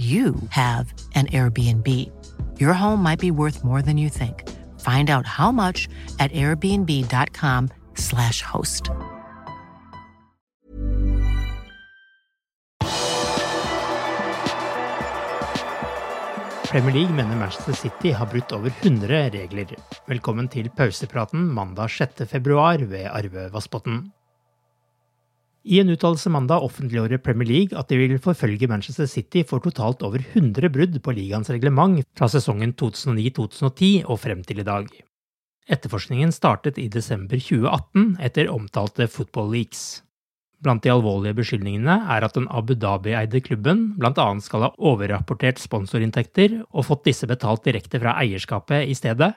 you have an Airbnb. Your home might be worth more than you think. Find out how much at airbnb.com/slash host. Premier League mener Manchester City har brutt over 100 regler. Velkommen til pausepraten mandag 6. februar ved Arve Vassbotn. I en uttalelse mandag offentliggjorde Premier League at de vil forfølge Manchester City for totalt over 100 brudd på ligaens reglement fra sesongen 2009-2010 og frem til i dag. Etterforskningen startet i desember 2018 etter omtalte Football Leaks. Blant de alvorlige beskyldningene er at den Abu Dhabi-eide klubben bl.a. skal ha overrapportert sponsorinntekter og fått disse betalt direkte fra eierskapet i stedet,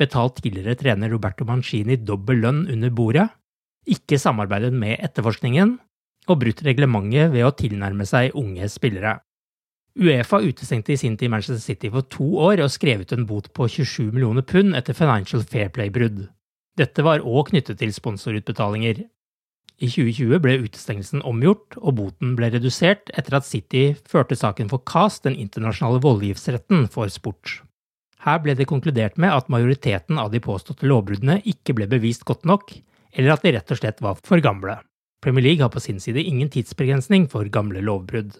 betalt tidligere trener Roberto Mancini dobbel lønn under bordet, ikke samarbeidet med etterforskningen og brutt reglementet ved å tilnærme seg unge spillere. Uefa utestengte i sin tid Manchester City for to år og skrev ut en bot på 27 millioner pund etter Financial Fair Play-brudd. Dette var òg knyttet til sponsorutbetalinger. I 2020 ble utestengelsen omgjort, og boten ble redusert etter at City førte saken for CAS, den internasjonale voldgiftsretten for sport. Her ble det konkludert med at majoriteten av de påståtte lovbruddene ikke ble bevist godt nok, eller at de rett og slett var for gamle. Premier League har på sin side ingen tidsbegrensning for gamle lovbrudd.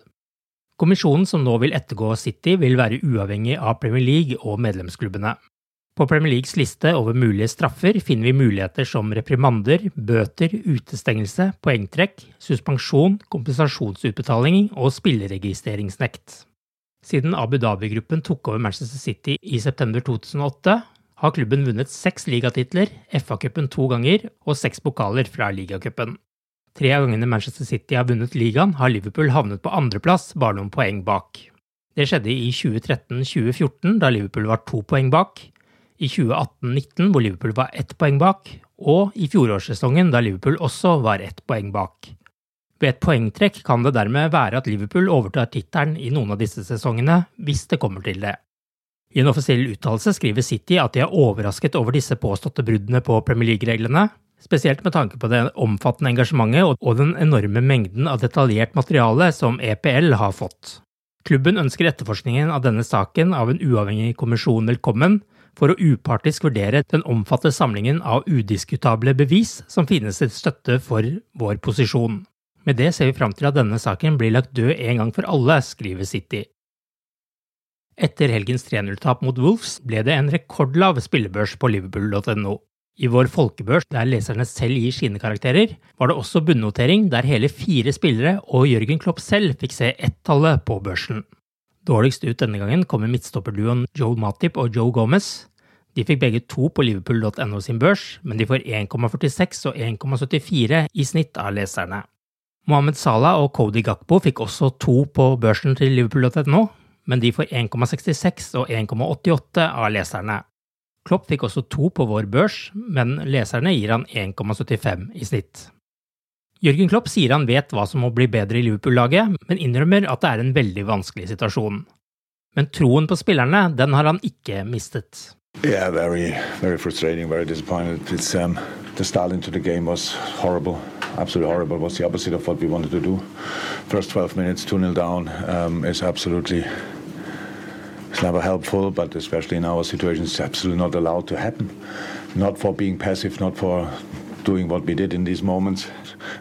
Kommisjonen som nå vil ettergå City, vil være uavhengig av Premier League og medlemsklubbene. På Premier Leagues liste over mulige straffer finner vi muligheter som reprimander, bøter, utestengelse, poengtrekk, suspensjon, kompensasjonsutbetaling og spilleregistreringsnekt. Siden Abu Dhabi-gruppen tok over Manchester City i september 2008, har klubben vunnet seks ligatitler, FA-cupen to ganger og seks pokaler fra ligacupen. Tre av gangene Manchester City har vunnet ligaen, har Liverpool havnet på andreplass, bare noen poeng bak. Det skjedde i 2013-2014, da Liverpool var to poeng bak, i 2018-19, hvor Liverpool var ett poeng bak, og i fjorårssesongen, da Liverpool også var ett poeng bak. Ved et poengtrekk kan det dermed være at Liverpool overtar tittelen i noen av disse sesongene, hvis det kommer til det. I en offisiell uttalelse skriver City at de er overrasket over disse påståtte bruddene på Premier League-reglene, spesielt med tanke på det omfattende engasjementet og den enorme mengden av detaljert materiale som EPL har fått. Klubben ønsker etterforskningen av denne saken av en uavhengig kommisjon velkommen, for å upartisk vurdere den omfattende samlingen av udiskutable bevis som finnes til støtte for vår posisjon. Med det ser vi fram til at denne saken blir lagt død en gang for alle, skriver City. Etter helgens 3-0-tap mot Wolves ble det en rekordlav spillebørs på liverpool.no. I vår folkebørs, der leserne selv gir sine karakterer, var det også bunnotering der hele fire spillere og Jørgen Klopp selv fikk se ett-tallet på børsen. Dårligst ut denne gangen kommer midtstopperduoen Joe Matip og Joe Gomez. De fikk begge to på liverpool.no sin børs, men de får 1,46 og 1,74 i snitt av leserne. Mohammed Salah og Cody Gakbo fikk også to på børsen til liverpool.no, men de får 1,66 og 1,88 av leserne. Klopp fikk også to på vår børs, men leserne gir han 1,75 i snitt. Jørgen Klopp sier han vet hva som må bli bedre i Liverpool-laget, men innrømmer at det er en veldig vanskelig situasjon. Men troen på spillerne, den har han ikke mistet. Yeah, very, very frustrating, very disappointed. It's um, the style into the game was horrible, absolutely horrible. It was the opposite of what we wanted to do. First 12 minutes, 2 0 down um, is absolutely it's never helpful, but especially in our situation, it's absolutely not allowed to happen. Not for being passive, not for doing what we did in these moments.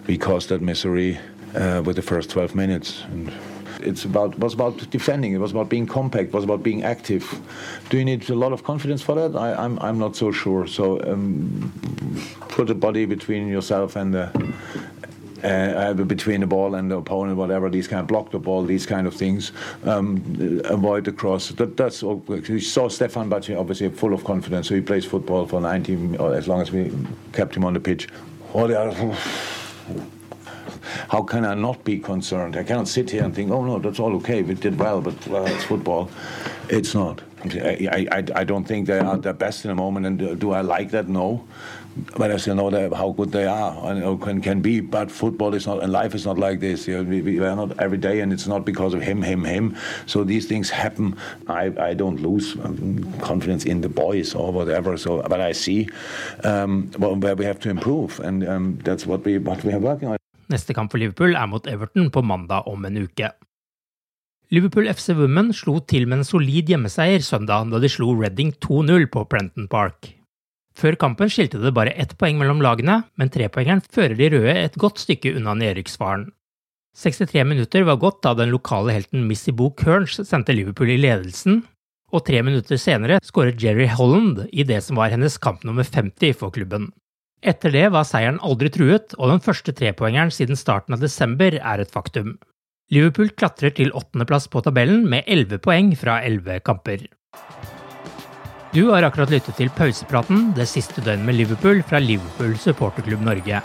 We caused that misery uh, with the first 12 minutes. And it's about it was about defending. It was about being compact. It was about being active. Do you need a lot of confidence for that? I, am I'm, I'm not so sure. So um, put the body between yourself and the uh, between the ball and the opponent, whatever, these kind of block the ball, these kind of things, um, avoid the cross. That, that's. We saw Stefan Bacci obviously full of confidence, so he plays football for 19 or as long as we kept him on the pitch. All the other, how can I not be concerned? I cannot sit here and think, oh no, that's all okay, we did well, but well, it's football. It's not. I, I, I don't think they are the best in the moment, and do I like that? No. But I still know how good they are and can, can be. But football is not, and life is not like this. You know, we, we, are not every day, and it's not because of him, him, him. So these things happen. I, I don't lose um, confidence in the boys or whatever. So, but I see um, where we have to improve, and um, that's what we what we are working on. Neste kamp for Liverpool er mot Everton på mandag om en uke. Liverpool FC Women slo til med en solid hjemmeseier søndag da de slo Reading 2-0 på Prenton Park. Før kampen skilte det bare ett poeng mellom lagene, men trepoengeren fører de røde et godt stykke unna nedrykksfaren. 63 minutter var gått da den lokale helten Missy Bo Kearns sendte Liverpool i ledelsen, og tre minutter senere skåret Jerry Holland i det som var hennes kamp nummer 50 for klubben. Etter det var seieren aldri truet, og den første trepoengeren siden starten av desember er et faktum. Liverpool klatrer til åttendeplass på tabellen med elleve poeng fra elleve kamper. Du har akkurat lyttet til pausepraten det siste døgnet med Liverpool fra Liverpool supporterklubb Norge.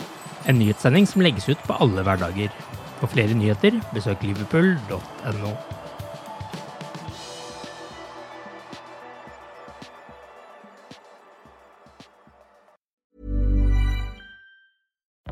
En nyhetssending som legges ut på alle hverdager. For flere nyheter, besøk liverpool.no.